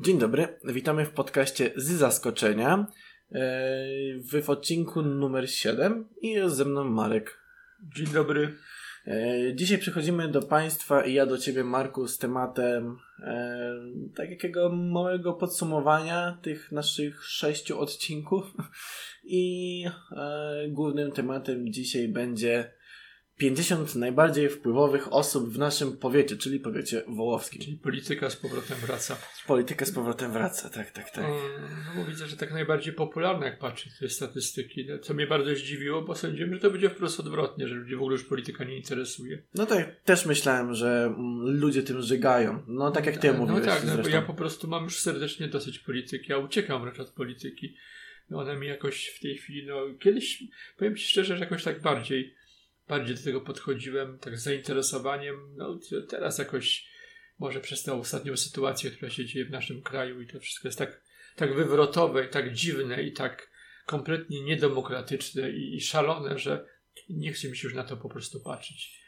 Dzień dobry, witamy w podcaście z zaskoczenia e, w odcinku numer 7 i jest ze mną Marek. Dzień dobry. E, dzisiaj przychodzimy do Państwa i ja do Ciebie, Marku, z tematem e, takiego małego podsumowania tych naszych sześciu odcinków. I e, głównym tematem dzisiaj będzie 50 najbardziej wpływowych osób w naszym powiecie, czyli powiecie wołowskim. Czyli polityka z powrotem wraca. Polityka z powrotem wraca, tak, tak, tak. No bo widzę, że tak najbardziej popularne, jak patrzę te statystyki, no, co mnie bardzo zdziwiło, bo sądziłem, że to będzie wprost odwrotnie, że ludzi w ogóle już polityka nie interesuje. No tak, też myślałem, że mm, ludzie tym żygają. No tak jak ty no, mówiłeś. No tak, no, bo ja po prostu mam już serdecznie dosyć polityki, ja uciekam wręcz od polityki. No ona mi jakoś w tej chwili, no kiedyś, powiem Ci szczerze, że jakoś tak bardziej bardziej do tego podchodziłem tak z zainteresowaniem. No teraz jakoś może przez tę ostatnią sytuację, która się dzieje w naszym kraju i to wszystko jest tak, tak wywrotowe i tak dziwne i tak kompletnie niedemokratyczne i, i szalone, że nie chce mi się już na to po prostu patrzeć.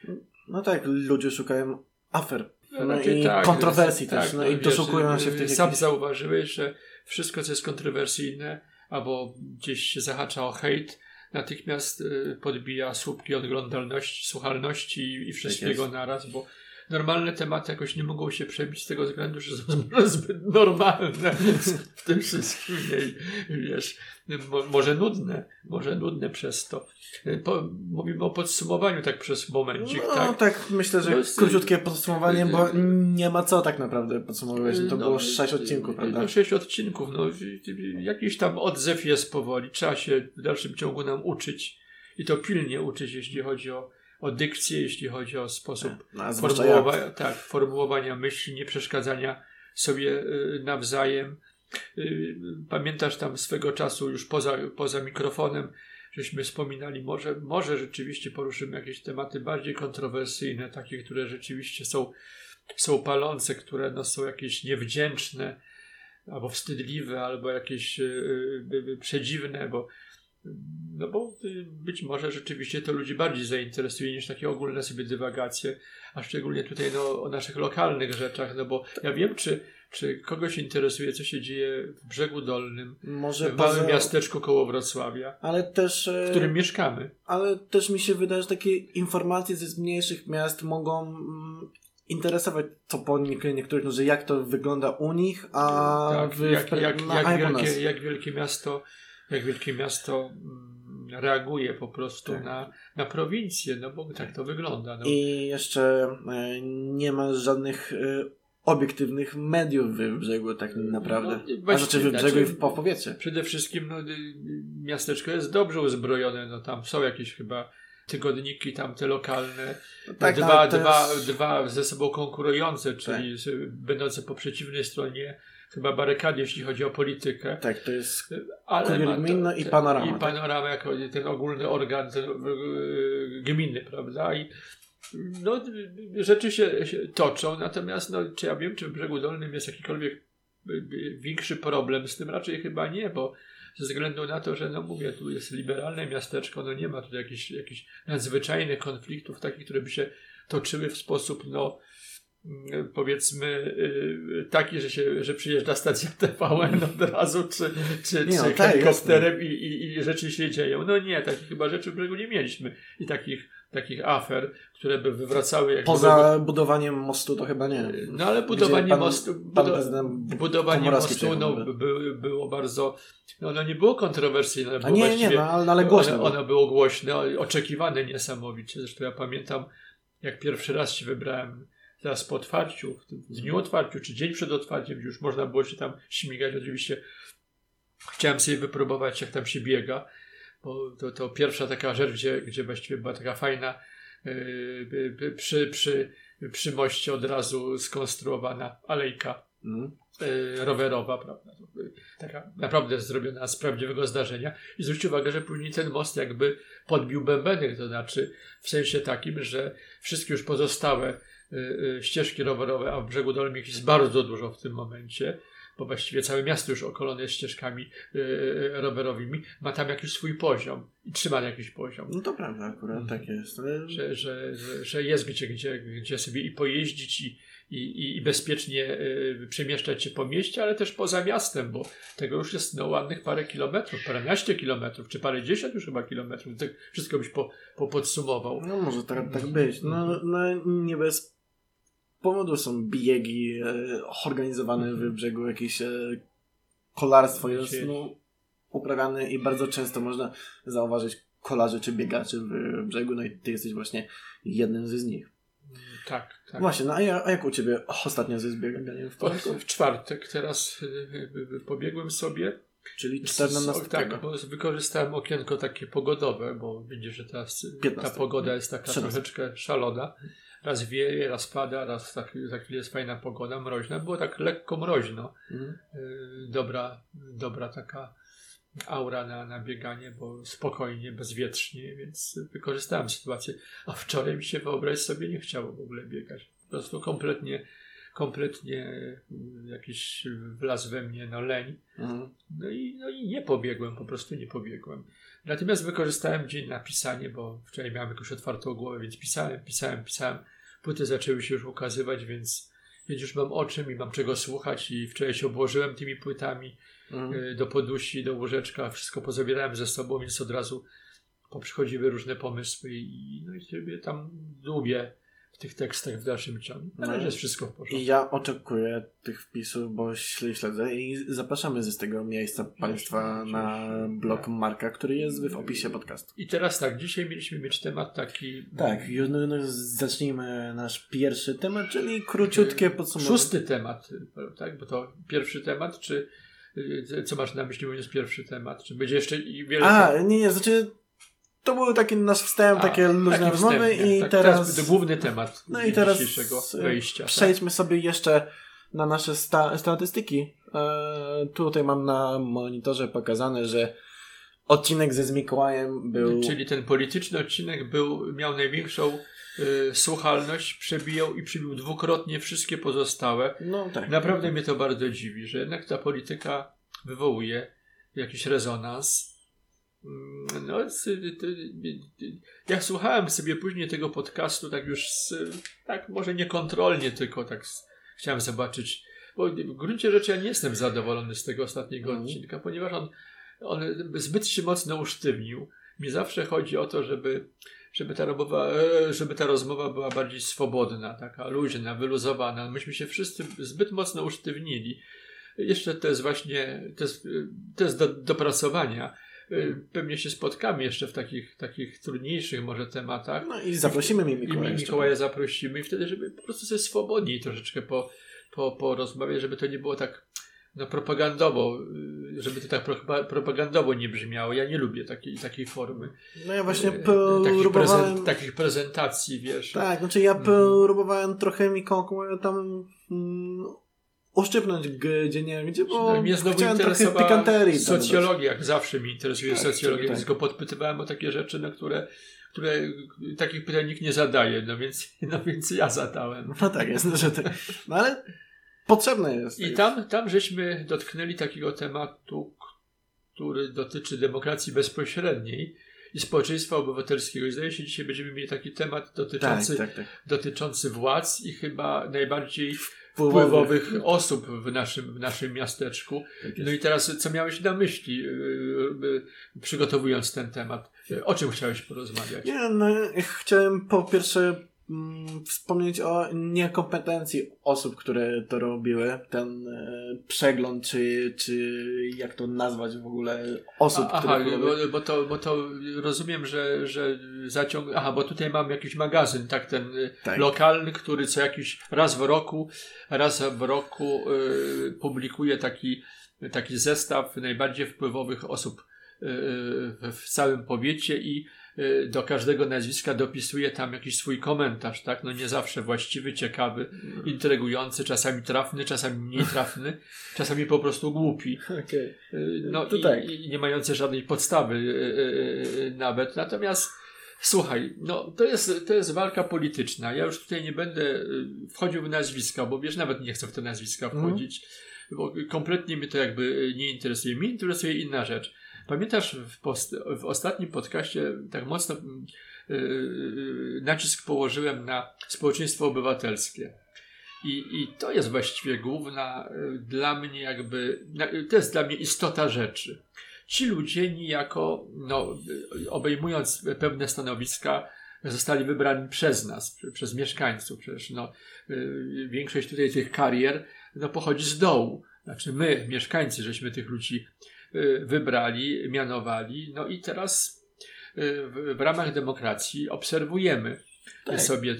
No tak, ludzie szukają afer. No, No, i tak, kontrowersji tak, też. No no i doszukują się w tych Sam jakichś... zauważyłeś, że wszystko, co jest kontrowersyjne, albo gdzieś się zahacza o hejt, natychmiast y, podbija słupki oglądalności, słuchalności i, wszystkiego jest. naraz, bo normalne tematy jakoś nie mogą się przebić z tego względu, że są zbyt normalne w tym wszystkim. Wiesz, mo, może nudne, może nudne przez to. Y, Po, mówimy o podsumowaniu tak przez momencik, No tak? tak, myślę, że No, króciutkie podsumowanie, bo y- nie ma co tak naprawdę podsumowywać. To było sześć odcinków, prawda? No, sześć odcinków. No, jakiś tam odzew jest powoli. Trzeba się w dalszym ciągu nam uczyć. I to pilnie uczyć, jeśli chodzi o, o dykcję, jeśli chodzi o sposób No, a zwłaszcza ja. formułowania, tak, formułowania myśli, nie przeszkadzania sobie y, nawzajem. Y, Pamiętasz tam swego czasu już poza, poza mikrofonem, żeśmy wspominali, może, może rzeczywiście poruszymy jakieś tematy bardziej kontrowersyjne, takie, które rzeczywiście są, są palące, które no, są jakieś niewdzięczne, albo wstydliwe, albo jakieś y, przedziwne, bo no bo y, być może rzeczywiście to ludzi bardziej zainteresuje niż takie ogólne sobie dywagacje, a szczególnie tutaj no, o naszych lokalnych rzeczach, no bo ja wiem, czy, czy kogoś interesuje, co się dzieje w Brzegu Dolnym, Może w małym poza... miasteczku koło Wrocławia, Ale też, e, w którym mieszkamy. ale też mi się wydaje, że takie informacje ze mniejszych miast mogą mm, interesować co po nie- niektórych, no, że jak to wygląda u nich, a tak, w, jak, jak, jak, wielkie, jak wielkie miasto jak wielkie miasto mm, reaguje po prostu Tak. na, na prowincję, no bo tak to wygląda. No. I jeszcze e, nie ma żadnych e, obiektywnych mediów w brzegu tak naprawdę. No, A znaczy w brzegu znaczy- i w po powiecie. Przede wszystkim no, y, miasteczko jest dobrze uzbrojone, no tam są jakieś chyba tygodniki tam te lokalne, Tak, dwa, ale to dwa, jest- dwa ze sobą konkurujące, czyli z- będące po przeciwnej stronie chyba barykady, jeśli chodzi o politykę. Tak, to jest Ale ma to- gminny i Panorama, I tak? panorama jako ten ogólny organ ten, y, gminny, prawda? I no, y, rzeczy się, się toczą, natomiast no, czy ja wiem, czy w Brzegu Dolnym jest jakikolwiek y, y, większy problem z tym? Raczej chyba nie, bo ze względu na to, że no mówię, tu jest liberalne miasteczko, no nie ma tutaj jakichś, jakichś nadzwyczajnych konfliktów takich, które by się toczyły w sposób no powiedzmy y, taki, że się, że przyjeżdża stacja TVN od razu, czy, czy, Nie, no czy tak, helikopterem i, i, i rzeczy się dzieją. No nie, takich chyba rzeczy w brzegu nie mieliśmy i takich, takich afer, które by wywracały jak poza budowaniem mostu to chyba nie. no ale budowanie pan- mostu, Pan budo, budowanie mostu no, by, było bardzo, no, no nie było kontrowersyjne, było nie, nie, no, ale, ale głośno. ono, ono było głośne, oczekiwane niesamowicie. Zresztą ja pamiętam, jak pierwszy raz się wybrałem zaraz po otwarciu, w dniu otwarciu, czy dzień przed otwarciem, już można było się tam śmigać. Oczywiście chciałem sobie wypróbować, jak tam się biega, bo to, to pierwsza taka rzecz, gdzie, gdzie właściwie była taka fajna yy, yy, przy, przy, przy moście od razu skonstruowana alejka Mhm. e, rowerowa, prawda? Taka naprawdę zrobiona z prawdziwego zdarzenia. I zwróćcie uwagę, że później ten most jakby podbił bębenek, to znaczy w sensie takim, że wszystkie już pozostałe ścieżki rowerowe, a w brzegu dolnym ich jest bardzo dużo w tym momencie, bo właściwie całe miasto już okolone jest ścieżkami e, rowerowymi, ma tam jakiś swój poziom i trzyma jakiś poziom. No to prawda, akurat tak jest. Że, że, że, jest gdzie, gdzie, gdzie sobie i pojeździć, i, i, i, bezpiecznie y, przemieszczać się po mieście, ale też poza miastem, bo tego już jest no, ładnych parę kilometrów, paręnaście kilometrów, czy parę dziesiąt już chyba kilometrów. Tak wszystko byś po, po podsumował. No może tak, tak być. No, no nie bez powodu są biegi e, organizowane w brzegu, jakieś e, kolarstwo jest no, uprawiane i bardzo często można zauważyć kolarzy czy biegaczy w brzegu, no i ty jesteś właśnie jednym z nich. Tak, tak. Właśnie, no a, ja, a jak u ciebie ostatnio ze zbieganiem w Polsce? W czwartek teraz y, pobiegłem sobie. Czyli 14. Tak, bo wykorzystałem okienko takie pogodowe, bo widzisz, że teraz 15. ta pogoda jest taka 13. troszeczkę szalona. Raz wieje, raz pada, raz tak, za chwilę jest fajna pogoda, mroźna. Było tak lekko mroźno. Mhm. Dobra, dobra taka aura na, na bieganie, bo spokojnie, bezwietrznie, więc wykorzystałem sytuację. A wczoraj mi się wyobraź sobie nie chciało w ogóle biegać. Po prostu kompletnie, kompletnie mm, jakiś wlazł we mnie no leń. Mhm. No, i, no i nie pobiegłem, po prostu nie pobiegłem. Natomiast wykorzystałem dzień na pisanie, bo wczoraj miałem jakąś otwartą głowę, więc pisałem, pisałem, pisałem. Płyty zaczęły się już ukazywać, więc, więc już mam o czym i mam czego słuchać i wczoraj się obłożyłem tymi płytami mhm. do podusi, do łóżeczka, wszystko pozabierałem ze sobą, więc od razu poprzychodziły różne pomysły i, no i sobie tam lubię w tych tekstach w dalszym ciągu. Na razie no jest wszystko w porządku. I ja oczekuję tych wpisów, bo śledzę i zapraszamy z tego miejsca Państwa na blog Marka, który jest w opisie podcastu. I teraz tak, dzisiaj mieliśmy mieć temat taki... Tak, już no, no, zacznijmy nasz pierwszy temat, czyli króciutkie podsumowanie. Szósty temat, tak? Bo to pierwszy temat, czy Y, co masz na myśli, mówiąc pierwszy temat? Czy będzie jeszcze wiele... A, nie, nie, znaczy to był taki nasz wstęp, A, takie luźne rozmowy i tak, teraz... teraz... To główny temat no i teraz wejścia. Tak? Przejdźmy tak? sobie jeszcze na nasze sta statystyki. E, tutaj mam na monitorze pokazane, że odcinek ze Mikołajem był... Czyli ten polityczny odcinek był, miał największą y, słuchalność, przebijał i przybił dwukrotnie wszystkie pozostałe. No tak. Naprawdę mnie to bardzo dziwi, że jednak ta polityka wywołuje jakiś rezonans. Mm, no, jak słuchałem sobie później tego podcastu, tak już, tak może niekontrolnie, tylko tak chciałem zobaczyć, bo w gruncie rzeczy ja nie jestem zadowolony z tego ostatniego mm. odcinka, ponieważ on, on zbyt się mocno usztywnił. Mi zawsze chodzi o to, żeby żeby ta, rozmowa, e, żeby ta rozmowa była bardziej swobodna, taka luźna, wyluzowana. Myśmy się wszyscy zbyt mocno usztywnili. Jeszcze to jest właśnie, to jest, to jest do dopracowania. E, pewnie się spotkamy jeszcze w takich, takich trudniejszych może tematach. No i zaprosimy mi Mikołaja. I Mikołaja zaprosimy i wtedy, żeby po prostu sobie swobodniej troszeczkę po, po, po rozmowie, żeby to nie było tak no, propagandowo, y, żeby to tak pro, propagandowo nie brzmiało. Ja nie lubię takiej, takiej formy. No ja właśnie y, próbowałem... Takich, prezent, takich prezentacji, wiesz. Tak, znaczy ja mhm. próbowałem trochę Mikołaja tam uszczypnąć gdzie nie gdzie, bo no, mnie znowu chciałem trochę pikanterii. Socjologia, jak zawsze mi interesuje tak, socjologia, tak. więc go podpytywałem o takie rzeczy, na które które takich pytań nikt nie zadaje, no więc, no więc ja zadałem. No tak, jest, że ty, no ale potrzebne jest. I tam, tam żeśmy dotknęli takiego tematu, który dotyczy demokracji bezpośredniej i społeczeństwa obywatelskiego. I zdaje się, dzisiaj będziemy mieli taki temat dotyczący, tak, tak, tak. dotyczący władz i chyba najbardziej wpływowych osób w naszym, w naszym miasteczku. Tak no i teraz, co miałeś na myśli, yy, przygotowując ten temat? O czym chciałeś porozmawiać? Nie, no, chciałem po pierwsze wspomnieć o niekompetencji osób, które to robiły. Ten e, przegląd, czy, czy jak to nazwać w ogóle osób, A, Aha, bo, bo, to, bo to rozumiem, że, że zaciąg... Aha, bo tutaj mam jakiś magazyn, tak, ten e, tak. lokalny, który co jakiś raz w roku, raz w roku y, publikuje taki, taki zestaw najbardziej wpływowych osób w całym powiecie i Y, do każdego nazwiska dopisuje tam jakiś swój komentarz, tak? No nie zawsze właściwy, ciekawy, intrygujący, czasami trafny, czasami mniej trafny, czasami po prostu głupi. Okay. No to i, tak. i nie mający żadnej podstawy y, nawet. Natomiast Słuchaj, no to jest, to jest walka polityczna. Ja już tutaj nie będę wchodził w nazwiska, bo wiesz, nawet nie chcę w te nazwiska mhm. wchodzić, mm. bo kompletnie mnie to jakby nie interesuje. Mnie interesuje inna rzecz. Pamiętasz, w, post, w ostatnim podcaście tak mocno yy, nacisk położyłem na społeczeństwo obywatelskie. I, I to jest właściwie główna y, dla mnie jakby, to jest dla mnie istota rzeczy. Ci ludzie niejako, no, obejmując pewne stanowiska, zostali wybrani przez nas, przez mieszkańców. Przecież no, y, większość tutaj tych karier no, pochodzi z dołu. Znaczy my, mieszkańcy, żeśmy tych ludzi y, wybrali, mianowali. No i teraz w, w ramach demokracji obserwujemy tak. sobie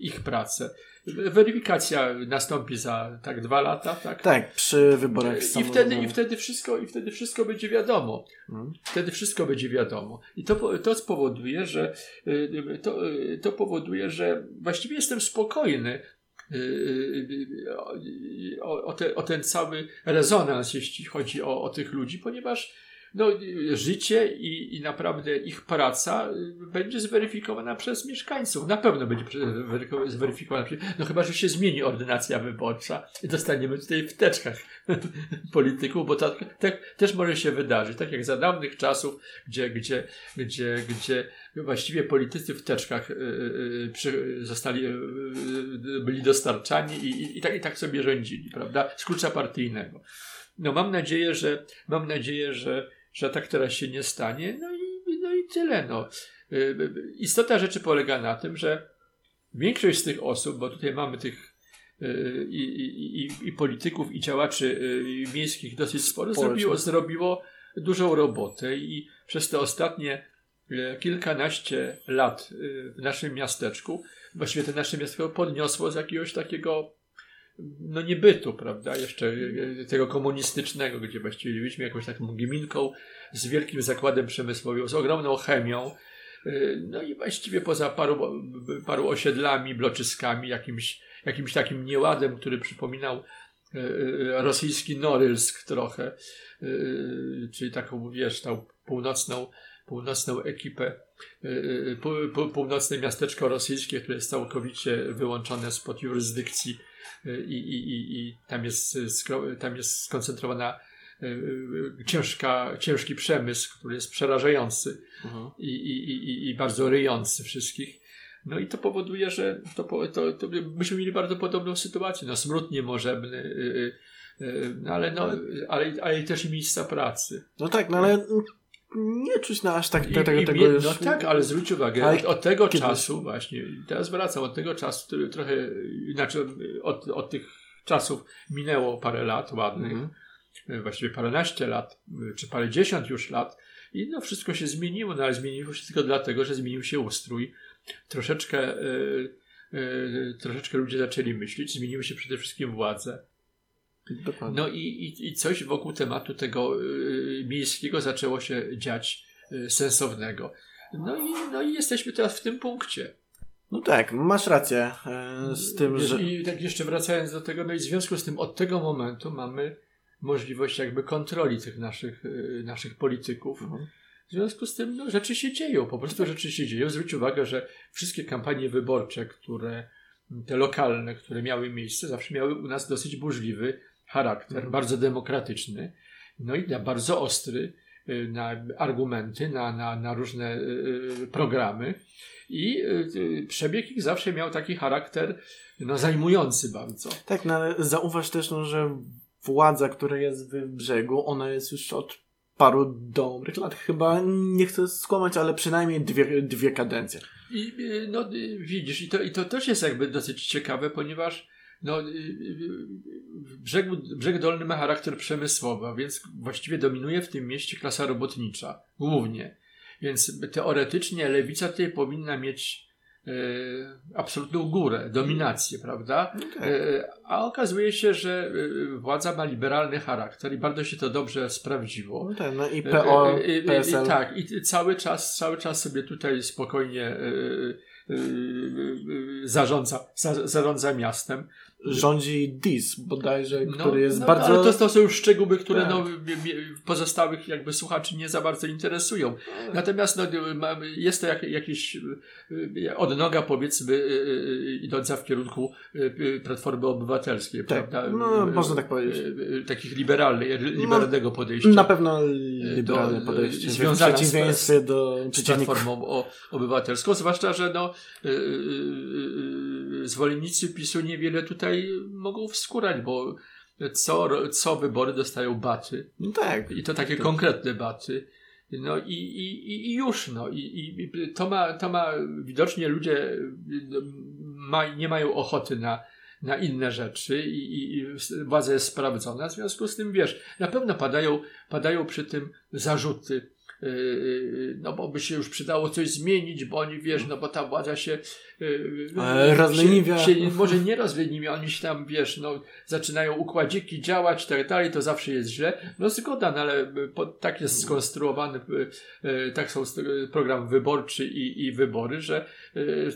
ich pracę. Weryfikacja nastąpi za tak dwa lata, tak? Tak, przy wyborach I wtedy, i wtedy wszystko, i wtedy wszystko będzie wiadomo. Hmm. Wtedy wszystko będzie wiadomo. I to, to spowoduje, że y, to, y, to powoduje, że właściwie jestem spokojny y, o, o, te, o ten cały rezonans, jeśli chodzi o, o tych ludzi, ponieważ no, życie i, i naprawdę ich praca y, będzie zweryfikowana przez mieszkańców. Na pewno będzie zweryfikowana. No chyba, że się zmieni ordynacja wyborcza i dostaniemy tutaj w teczkach polityków, bo tak, tak też może się wydarzyć. Tak jak za dawnych czasów, gdzie, gdzie, gdzie, gdzie właściwie politycy w teczkach y, y, zostali, byli dostarczani i, i, i, tak, i tak sobie rządzili, prawda? Z klucza partyjnego. No mam nadzieję, że mam nadzieję, że że tak teraz się nie stanie. No i, no i tyle. No. Y, y, istota rzeczy polega na tym, że większość z tych osób, bo tutaj mamy tych y, i, i, i, i polityków, i działaczy miejskich dosyć sporo, zrobiło, zrobiło dużą robotę i przez te ostatnie kilkanaście lat w naszym miasteczku, właściwie to nasze miasteczko podniosło z jakiegoś takiego no niebytu, prawda, jeszcze e, tego komunistycznego, gdzie właściwie byliśmy jakąś taką gminką z wielkim zakładem przemysłowym, z ogromną chemią, e, no i właściwie poza paru, paru osiedlami, bloczyskami, jakimś, jakimś takim nieładem, który przypominał e, rosyjski Norylsk trochę, czyli taką, wiesz, tą północną, północną ekipę, północne miasteczko rosyjskie, które jest całkowicie wyłączone spod jurysdykcji i, i, i tam, jest, tam jest skoncentrowana ciężka, ciężki przemysł, który jest przerażający uh-huh. i, i, i, i bardzo ryjący wszystkich. No i to powoduje, że to, to, to myśmy mieli bardzo podobną sytuację. No, smród niemożebny, y, y, y, no, ale, no, ale, ale też i miejsca pracy. No tak, no ale nie czuć na aż tak I, tego, i, tego już... No tak, ale zwróć uwagę, ale od, tego kiedy... czasu właśnie, teraz wracam, od tego czasu, który trochę, inaczej od, od tych czasów minęło parę lat ładnych, mm. właściwie paręnaście lat, czy parę dziesiąt już lat i no wszystko się zmieniło, no ale zmieniło się tylko dlatego, że zmienił się ustrój. Troszeczkę, yy, yy, troszeczkę ludzie zaczęli myśleć, zmieniły się przede wszystkim władze. Dokładnie. No i, i, i coś wokół tematu tego y, miejskiego zaczęło się dziać y, sensownego. No i, no i jesteśmy teraz w tym punkcie. No tak, masz rację y, z tym, Wiesz, że... I tak jeszcze wracając do tego, no i w związku z tym od tego momentu mamy możliwość jakby kontroli tych naszych, y, naszych polityków. Mhm. W związku z tym no, rzeczy się dzieją, po prostu rzeczy się dzieją. Zwróć uwagę, że wszystkie kampanie wyborcze, które te lokalne, które miały miejsce, zawsze miały u nas dosyć burzliwy charakter, mhm. bardzo demokratyczny, no i bardzo ostry y, na argumenty, na, na, na różne y, programy. I y, przebieg ich zawsze miał taki charakter no, zajmujący bardzo. Tak, no ale zauważ też, no, że władza, która jest w brzegu, ona jest już od paru dobrych lat. Chyba nie chcę skłamać, ale przynajmniej dwie, dwie kadencje. I no, widzisz, i to, i to też jest jakby dosyć ciekawe, ponieważ no, y, y, brzeg, brzeg dolny ma charakter przemysłowy, a więc właściwie dominuje w tym mieście klasa robotnicza, głównie. Więc teoretycznie lewica tutaj powinna mieć e, absolutną górę, dominację, prawda? E, a okazuje się, że e, władza ma liberalny charakter i bardzo się to dobrze sprawdziło. No tak, no i PO, PSL. tak, i cały czas, cały czas sobie tutaj spokojnie zarządza, zarządza miastem rządzi DIS bodajże, no, który jest no, bardzo... Ale to, są już szczegóły, które tak. no, pozostałych jakby słuchaczy nie za bardzo interesują. Natomiast no, jest to jak, jakiś e, odnoga powiedzmy e, idąca w kierunku Platformy Obywatelskiej, tak. prawda? No, można tak powiedzieć. Takich liberalnych, liberalnego podejścia. Na pewno liberalne do, podejście. Związane w z, do z Platformą Obywatelską, zwłaszcza, że no, zwolennicy PiSu niewiele tutaj tutaj mogą wskórać, bo co, co wybory dostają baty. No tak. I to takie konkretne baty. No i, i, i już, no. I, i to, ma, to ma, widocznie ludzie ma, nie mają ochoty na, na inne rzeczy i, i, władza jest sprawdzona. W związku z tym, wiesz, na pewno padają, padają przy tym zarzuty Yy, no bo by się już przydało coś zmienić, bo oni wiesz, no bo ta władza się rozleniwia. Się, się, może nie rozleniwia, oni się tam wiesz, no zaczynają układziki działać i tak dalej, to zawsze jest źle. No zgoda, no ale po, tak jest skonstruowany, tak są program wyborczy i, i wybory, że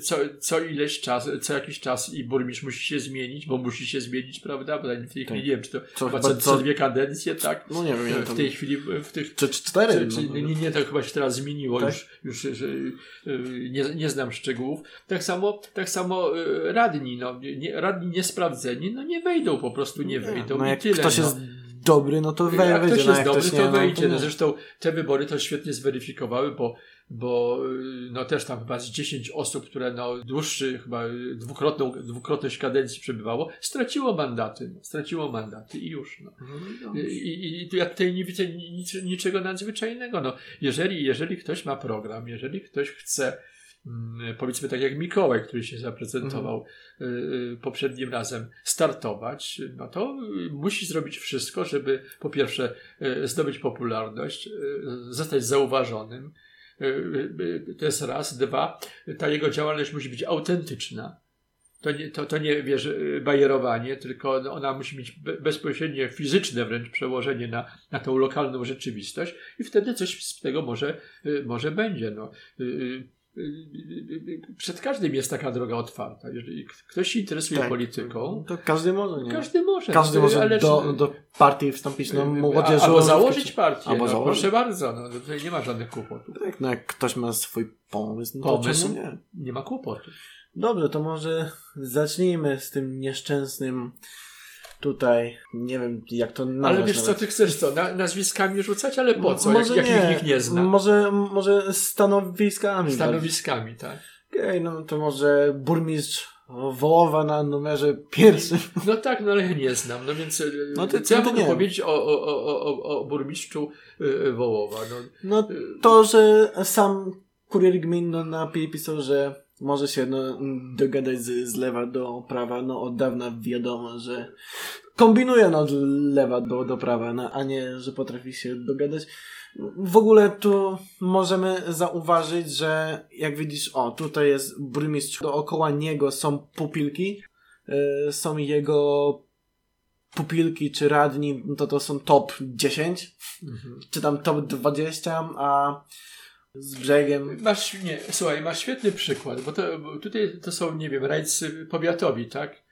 co, co ileś czas, co jakiś czas i burmistrz musi się zmienić, bo musi się zmienić, prawda? Bo w tej chwili tak. nie wiem, czy to co, chyba co, co dwie kadencje, tak? No nie wiem. W tej chwili, w tych... Czy cztery? Czy, czy, no, nie, to chyba się teraz zmieniło, tak? już, już że, nie, nie znam szczegółów. Tak samo, tak samo y, radni, no, nie, radni niesprawdzeni, no nie wejdą, po prostu nie wejdą. No, jak tyle, ktoś no. jest dobry, no to wejdzie. Jak ktoś no, jest dobry, to, nie, to wejdzie. No, no, zresztą te wybory to świetnie zweryfikowały, bo bo y, no też tam chyba z 10 osób, które no dłuższy, chyba dwukrotną, dwukrotność kadencji przebywało, straciło mandaty, no, straciło mandaty i już. No. no I, i, I ja tutaj nie widzę nic, niczego nadzwyczajnego. No, jeżeli, jeżeli ktoś ma program, jeżeli ktoś chce powiedzmy tak jak Mikołaj, który się zaprezentował mhm. poprzednim razem, startować, no to musi zrobić wszystko, żeby po pierwsze zdobyć popularność, zostać zauważonym, Y, y, y, to jest raz. Dwa, ta jego działalność musi być autentyczna. To nie, to, to nie wiesz, bajerowanie, tylko ona musi mieć bezpośrednie fizyczne wręcz przełożenie na, na tą lokalną rzeczywistość i wtedy coś z tego może, może będzie. No przed każdym jest taka droga otwarta. Jeżeli ktoś się interesuje tak, polityką, to każdy może. Nie? Każdy może. Każdy może ale do, do partii wstąpić, no młodzieżą. Albo założyć partię. Albo no, założyć. Proszę bardzo, no, tutaj nie ma żadnych kłopotów. Tak, no jak ktoś ma swój pomysł, no pomysł nie? nie ma kłopotu. Dobrze, to może zacznijmy z tym nieszczęsnym tutaj, nie wiem jak to nazwać. Ale wiesz nawet. co, ty chcesz co, na, nazwiskami rzucać, ale po co, może jak, nie. ich nie zna? Może, może stanowiskami. Stanowiskami, tak. Okej, okay, no to może burmistrz Wołowa na numerze pierwszym. No tak, no ale ja nie znam, no więc no ty, co ja mogę powiedzieć o, o, o, o, o burmistrzu y, Wołowa? No, no to, że sam kurier gminny napisał, że może się no, dogadać z, z lewa do prawa. No od dawna wiadomo, że kombinuje no, od lewa do, do prawa, no, a nie, że potrafi się dogadać. W ogóle tu możemy zauważyć, że jak widzisz, o tutaj jest burmistrz, dookoła niego są pupilki, yy, są jego pupilki czy radni, to to są top 10, mhm. czy tam top 20, a z brzegiem. Masz, nie, słuchaj, masz świetny przykład, bo, to, bo tutaj to są, nie wiem, rajcy powiatowi, tak?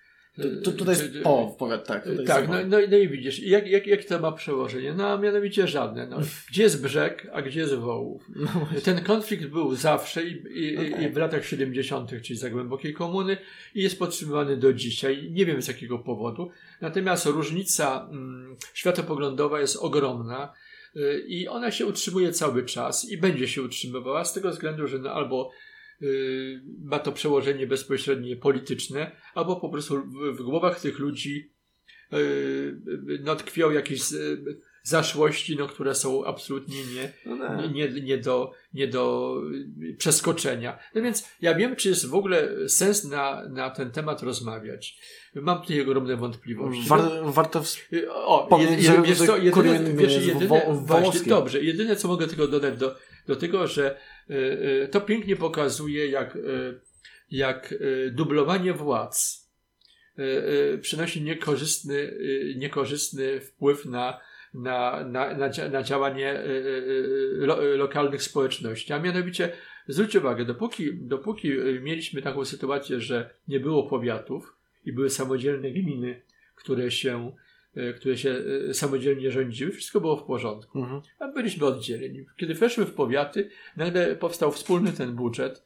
Tu, tutaj jest o, powiat, tak. Tak, no, no, no, i widzisz, jak, jak, jak to ma przełożenie? No, a mianowicie żadne. No. Gdzie jest brzeg, a gdzie jest wołów? No Ten konflikt był zawsze i, i, okay. i w latach 70., czyli za głębokiej komuny, i jest podtrzymywany do dzisiaj. Nie wiem z jakiego powodu. Natomiast różnica mm, światopoglądowa jest ogromna i ona się utrzymuje cały czas i będzie się utrzymywała z tego względu, że no albo y, ma to przełożenie bezpośrednie polityczne, albo po prostu w, w głowach tych ludzi y, no, tkwią jakieś zaszłości, no, które są absolutnie nie, no tak. nie, nie, nie, do, nie do przeskoczenia. No więc ja wiem, czy jest w ogóle sens na, na ten temat rozmawiać. Mam tutaj ogromne wątpliwości. War, warto o, że, jedyne, wiesz, jedyne, właśnie, dobrze, jedyne co mogę tylko dodać do, do tego, że y, to pięknie pokazuje, jak, y, jak y, dublowanie władz przynosi niekorzystny, niekorzystny wpływ na na, na, na, na działanie y, y, y, lo, lokalnych społeczności. A mianowicie, zwróćcie uwagę, dopóki, dopóki mieliśmy taką sytuację, że nie było powiatów i były samodzielne gminy, które się, które się samodzielnie rządziły, wszystko było w porządku. Mhm. A byliśmy oddzieleni. Kiedy weszły w powiaty, nagle powstał wspólny ten budżet,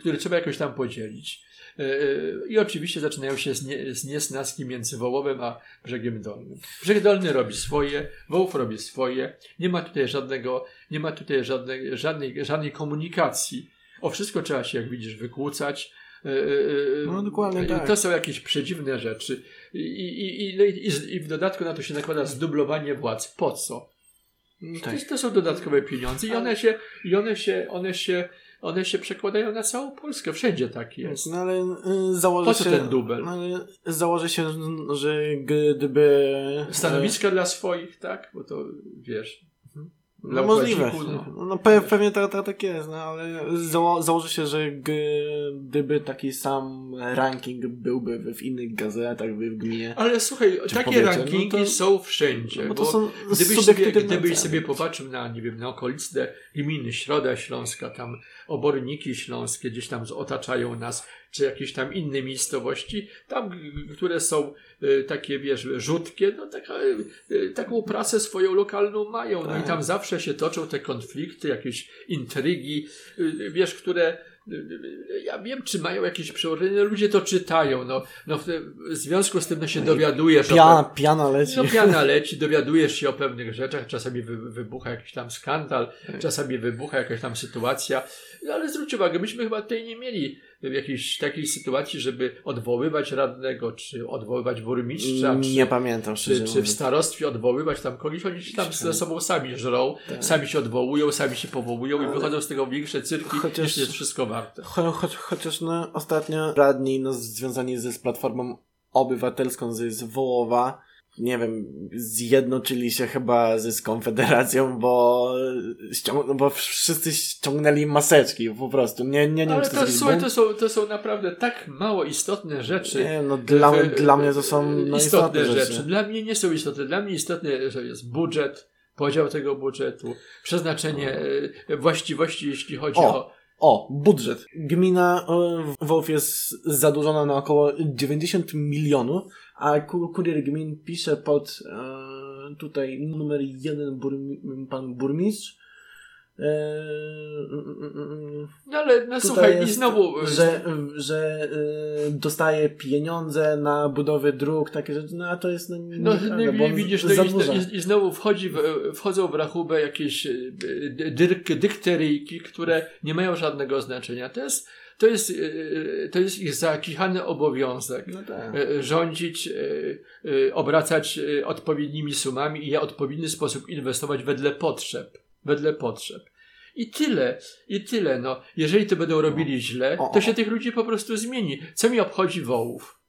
który trzeba jakoś tam podzielić. E, e, I oczywiście zaczynają się zniesnaski między Wołowem a Brzegiem Dolnym. Brzeg Dolny robi swoje, Wołów robi swoje. Nie ma tutaj żadnego, nie ma tutaj żadnej, żadnej, żadnej komunikacji. O wszystko trzeba się, jak widzisz, wykłócać. E, No, dokładnie tak. To są jakieś przedziwne rzeczy. I, i, i, no i, w dodatku na to się nakłada zdublowanie władz. Po co? Tak. To, to są dodatkowe pieniądze i one się, i one się, one się, one się przekładają na całą Polskę. Wszędzie tak jest. No ale y, założę Po co się... ten dubel? No, ale założę się, że gdyby... Stanowiska dla swoich, tak? Bo to wiesz. No możliwe. No, no pe, pewnie tak, tak, tak jest, no ale zało, założę się, że gdyby taki sam ranking byłby w, innych gazetach, w, w gminie. Ale słuchaj, takie rankingi no to- są wszędzie. No to są Gdybyś sobie, gdybyś sobie popatrzył na, nie wiem, na okoliczne gminy, Środa Śląska, tam oborniki śląskie gdzieś tam otaczają nas, czy jakieś tam inne miejscowości, tam, które są y, takie, wiesz, rzutkie, no taka, y, taką prasę swoją lokalną mają, no i Tak. tam zawsze się toczą te konflikty, jakieś intrygi, y, wiesz, które y, y, ja wiem, czy mają jakieś przełożenie, ludzie to czytają, no, no w, w związku z tym no, się dowiadujesz o Piana, piana leci. no piana leci, dowiadujesz się o pewnych rzeczach, czasami wy, wybucha jakiś tam skandal, Tak. czasami wybucha jakaś tam sytuacja, no, ale zwróć uwagę, myśmy chyba tutaj nie mieli jakiejś takiej sytuacji, żeby odwoływać radnego, czy odwoływać burmistrza, czy, Nie pamiętam, szczerze czy, czy w starostwie odwoływać tam kogoś, oni się tam ze sobą sami żrą, Tak. sami się odwołują, sami się powołują i Ale- wychodzą z tego większe cyrki, Chociaż- niż jest wszystko warte. Cho, cho, chociaż no, ostatnio radni no, związani ze z Platformą Obywatelską z, z Wołowa, nie wiem, zjednoczyli się chyba ze z Konfederacją, bo, ściąg- no, bo wszyscy ściągnęli maseczki po prostu. Nie, nie, nie Ale wiem, to, jakiś słuchaj, to są, to są naprawdę tak mało istotne rzeczy. Nie, no dla, w- dla mnie to są no, istotne istotne rzeczy. rzeczy. Dla mnie nie są istotne. Dla mnie istotne że jest budżet, podział tego budżetu, przeznaczenie e, właściwości, jeśli chodzi O. o. O, budżet. Gmina e, Wołów jest zadłużona na około 90 milionów, a ku- kurier gmin pisze pod e, tutaj numer jeden burmi, pan burmistrz. E, mm, mm, mm, No ale no, słuchaj, i jest, znowu. że, że e, dostaje pieniądze na budowę dróg, takie rzeczy, no a to jest no, nieprawda, no i on widzisz, no, i, i, i znowu wchodzi w, wchodzą w rachubę jakieś e, dyrk, dykteryjki, które nie mają żadnego znaczenia. To jest, to jest, e, to jest ich zakichany obowiązek. No tak. e, rządzić, e, e, obracać e, odpowiednimi sumami i w odpowiedni sposób inwestować wedle potrzeb. Wedle potrzeb. I tyle, i tyle. No, jeżeli to będą robili źle, O, o, to się tych ludzi po prostu zmieni. Co mi obchodzi wołów?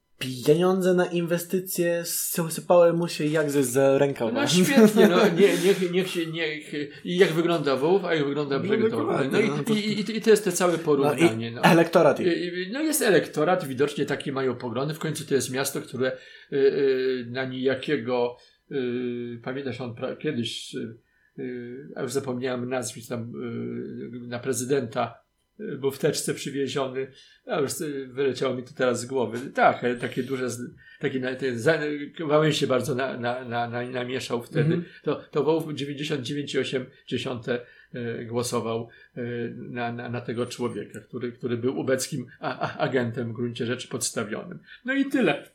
Pieniądze na inwestycje sypały mu się jak ze z rękawa. No świetnie, no nie, niech, niech się, niech, i jak wygląda wołów, a jak wygląda No brzeg dokładnie, No i, no to- i, i, i to jest te całe No porównanie. No. elektorat. No jest elektorat, widocznie takie mają poglądy. W końcu to jest miasto, które y, y, na nijakiego, y, pamiętasz, on pra, kiedyś, y, y, a już zapomniałem nazwisk tam, y, na prezydenta, był w teczce przywieziony, a już wyleciało mi to teraz z głowy. Tak, takie duże, takie za, Wałęsie bardzo na, na, na, na, namieszał wtedy. Mhm. To, to Wołów 99,8 e, głosował e, na, na, na tego człowieka, który, który był ubeckim a, a, agentem w gruncie rzeczy podstawionym. No i tyle.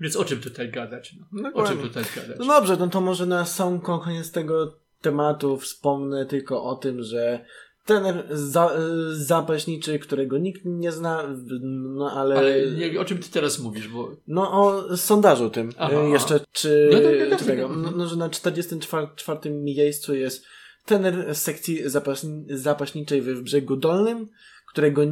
Więc o czym tutaj gadać? No? O czym tutaj gadać? No dobrze, no to może na sam koniec tego tematu wspomnę tylko o tym, że ten za, zapaśniczy, którego nikt nie zna, no ale, Ale o czym ty teraz mówisz? Bo no o sondażu tym Aha, e, jeszcze, czy, No to- to- czy tego, to- no, no, że na 44 miejscu jest trener z sekcji zapaśni, zapaśniczej w Brzegu Dolnym, którego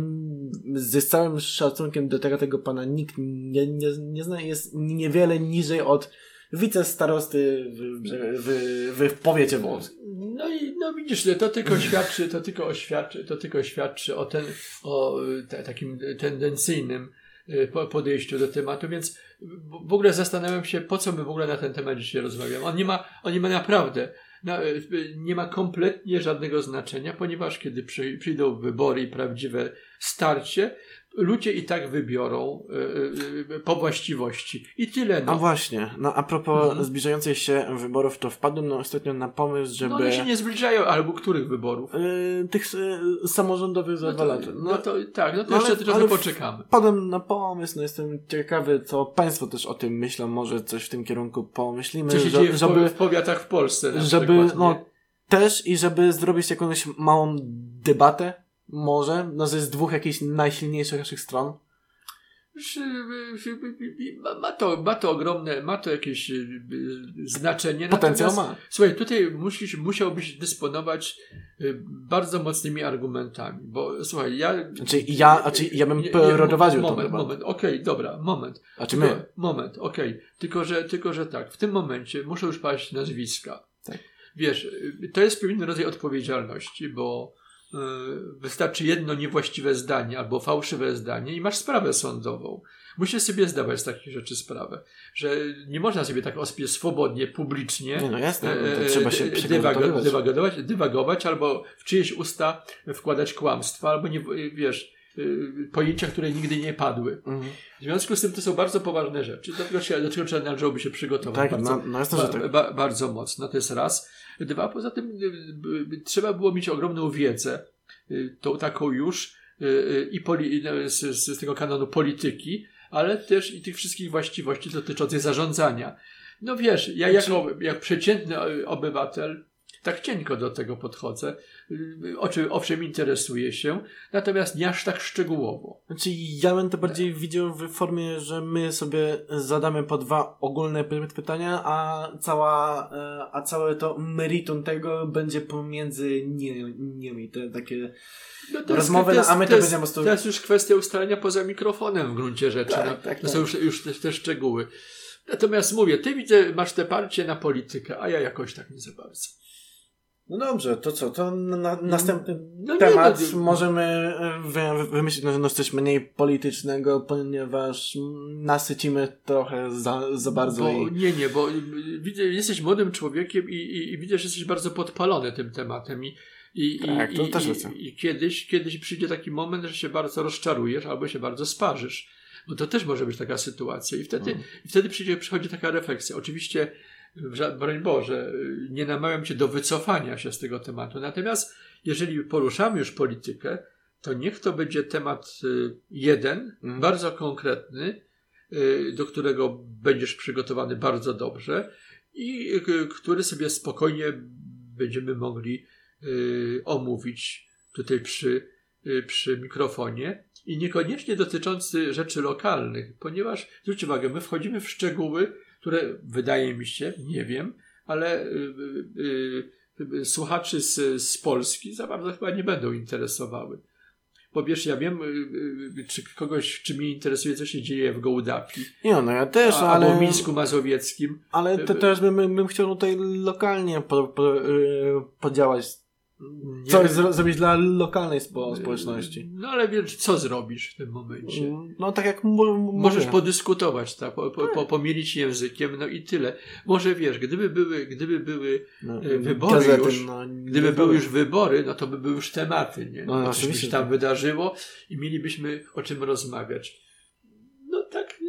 z całym szacunkiem do tego, tego pana nikt nie, nie, nie zna, jest niewiele niżej od wicestarosty w, w, w, w powiecie wąskim. No i no widzisz, to tylko świadczy, to tylko oświadczy, to tylko świadczy o, ten, o ta, takim tendencyjnym y, po- podejściu do tematu, więc w w ogóle zastanawiam się, po co my w ogóle na ten temat dzisiaj rozmawiamy. On nie ma, on nie ma naprawdę, na, y, nie ma kompletnie żadnego znaczenia, ponieważ kiedy przy, przyjdą wybory i prawdziwe starcie, ludzie i tak wybiorą y, y, po właściwości. I tyle. A No. właśnie, no a propos Mhm. zbliżających się wyborów, to wpadłem no, ostatnio na pomysł, żeby No one się nie zbliżają, albo których wyborów? y, tych samorządowych za No dwa to, lata. no to tak, no to no jeszcze ale- trochę ale poczekamy. Wpadłem na pomysł, no jestem ciekawy, co Państwo też o tym myślą, może coś w tym kierunku pomyślimy, Co się że- dzieje w, żeby, w powiatach w Polsce żeby, przykład, no też i żeby zrobić jakąś małą debatę, może, no z dwóch jakichś najsilniejszych naszych stron, ma to, ma to ogromne, ma to jakieś znaczenie. Potencjał ma. Słuchaj, tutaj musisz, musiałbyś dysponować bardzo mocnymi argumentami, bo słuchaj, ja... Znaczy ja, znaczy ja bym prowadził to Moment, moment, okej, okay, dobra, moment. Znaczy my. Moment, okej. Okay. Tylko, że, tylko, że tak, w tym momencie muszą już paść nazwiska. Tak. Wiesz, to jest pewien rodzaj odpowiedzialności, bo y, wystarczy jedno niewłaściwe zdanie albo fałszywe zdanie i masz sprawę sądową. Musisz sobie zdawać z takich rzeczy sprawę, że nie można sobie tak ospie swobodnie, publicznie nie, no jasne, no to trzeba się dywagować, dywagować, dywagować albo w czyjeś usta wkładać kłamstwa, albo nie, wiesz, Y, pojęcia, które nigdy nie padły. Mhm. W związku z tym to są bardzo poważne rzeczy. Dlatego się, do czego należałoby się przygotować tak, bardzo, no, no jasne, ba, tak. ba, bardzo mocno. To jest raz. Dwa, poza tym y, trzeba było mieć ogromną wiedzę, y, tą taką już i poli, z, z tego kanonu polityki, ale też i tych wszystkich właściwości dotyczących zarządzania. No wiesz, ja znaczy- jako jak przeciętny obywatel tak cienko do tego podchodzę. Oczy, owszem, interesuję się, natomiast nie aż tak szczegółowo. Znaczy, ja bym to bardziej widział w formie, że my sobie zadamy po dwa ogólne pytania, a cała, e, a całe to meritum tego będzie pomiędzy nimi. Te takie no to rozmowy, jest, a my to, to będziemy. To jest już kwestia ustalenia poza mikrofonem w gruncie rzeczy. Tak, no, tak, to tak. są już, już te, te szczegóły. Natomiast mówię, ty widzę, masz te parcie na politykę, a ja jakoś tak nie za bardzo. No dobrze, to co? To na, następny no temat nie, no, możemy e, wy, wymyślić no, no, coś mniej politycznego, ponieważ nasycimy trochę za, za bardzo. Bo, i... Nie, nie, bo widzę, jesteś młodym człowiekiem i, i, i widzę, że jesteś bardzo podpalony tym tematem i i, tak, i, to też i, i kiedyś, kiedyś przyjdzie taki moment, że się bardzo rozczarujesz albo się bardzo sparzysz. Bo to też może być taka sytuacja. I wtedy, hmm. i wtedy przyjdzie, przychodzi taka refleksja. Oczywiście broń Boże, nie namawiam cię do wycofania się z tego tematu. Natomiast jeżeli poruszamy już politykę, to niech to będzie temat y, jeden, mm. bardzo konkretny, y, do którego będziesz przygotowany bardzo dobrze i y, który sobie spokojnie będziemy mogli omówić tutaj przy, przy mikrofonie i niekoniecznie dotyczący rzeczy lokalnych, ponieważ zwróćcie uwagę, my wchodzimy w szczegóły, które wydaje mi się, nie wiem, ale y, y, y, słuchaczy z, z Polski za bardzo chyba nie będą interesowały. Bo wiesz, ja wiem, czy kogoś, czy mnie interesuje, co się dzieje w Gołdapi. Nie, no ja też, a, ale... Albo w Mińsku Mazowieckim. Ale te, teraz bym, bym chciał tutaj lokalnie po, po, podziałać nie Coś zro zrobić dla lokalnej spo społeczności. No ale wiesz, co zrobisz w tym momencie? No tak jak Możesz podyskutować, tak, po, po, po, pomielić językiem, no i tyle. Może wiesz, gdyby były, gdyby były no, e, wybory gazety, już, no, gdyby były już wybory, no to by były już tematy, nie? No, no oczywiście. się tam tak. wydarzyło i mielibyśmy o czym rozmawiać. No tak,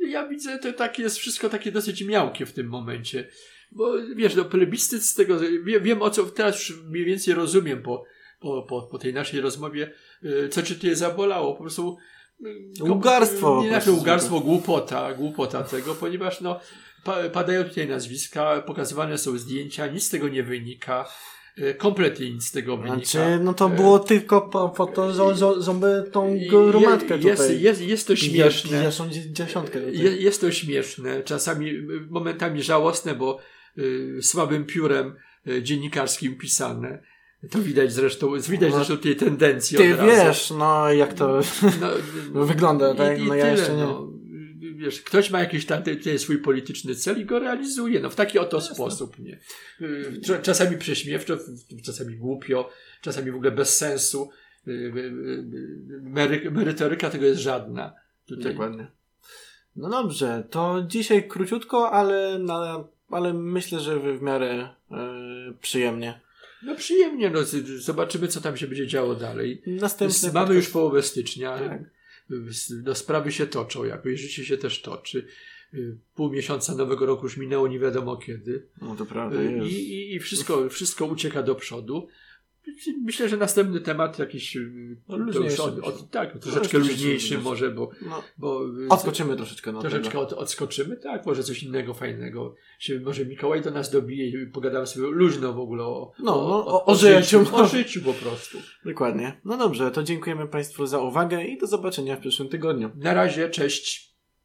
ja widzę, to tak jest wszystko takie dosyć miałkie w tym momencie. Bo wiesz, no plebiscyt z tego, wiem, wiem o co, teraz już mniej więcej rozumiem po, po, po, po tej naszej rozmowie, y, co cię zabolało. Po prostu y, Ugarstwo. Nie znaczy ugarstwo, głupota, głupota tego, ponieważ no, padają tutaj nazwiska, pokazywane są zdjęcia, nic z tego nie wynika. Y, kompletnie nic z tego wynika. Znaczy, no to było tylko po, po to, żeby tą gromadkę jest, tutaj. Jest, jest to śmieszne. Jest, jest to śmieszne, czasami momentami żałosne, bo Y, słabym piórem y, dziennikarskim pisane. To widać zresztą, widać no, zresztą tej tendencji. Ty wiesz, no jak to no, wygląda, tak? I, i no ja jeszcze nie. No, wiesz, ktoś ma jakiś tam tutaj swój polityczny cel i go realizuje, no w taki oto Jasne. sposób, nie? Y, czasami prześmiewczo, czasami głupio, czasami w ogóle bez sensu. Mery, merytoryka tego jest żadna. Tutaj. Dokładnie. No dobrze, to dzisiaj króciutko, ale na ale myślę, że w miarę e, przyjemnie. No przyjemnie, no zobaczymy, co tam się będzie działo dalej. Następny Mamy podcast. już połowę stycznia. Tak. No, sprawy się toczą, jakoś życie się też toczy. Y, pół miesiąca nowego roku już minęło nie wiadomo kiedy. No to prawda. Y, I, i, i wszystko, wszystko ucieka do przodu. Myślę, że następny temat jakiś No, to już luźniejszy od, od, tak, troszeczkę No, luźniejszy może. bo, No, bo odskoczymy troszeczkę na troszeczkę od, odskoczymy, tak, może coś innego fajnego. Się, może Mikołaj do nas dobije i pogadamy sobie luźno w ogóle o, No, no, o, o- o życiu. życiu, o życiu po prostu. Dokładnie. No dobrze, to dziękujemy Państwu za uwagę i do zobaczenia w przyszłym tygodniu. Na razie, cześć.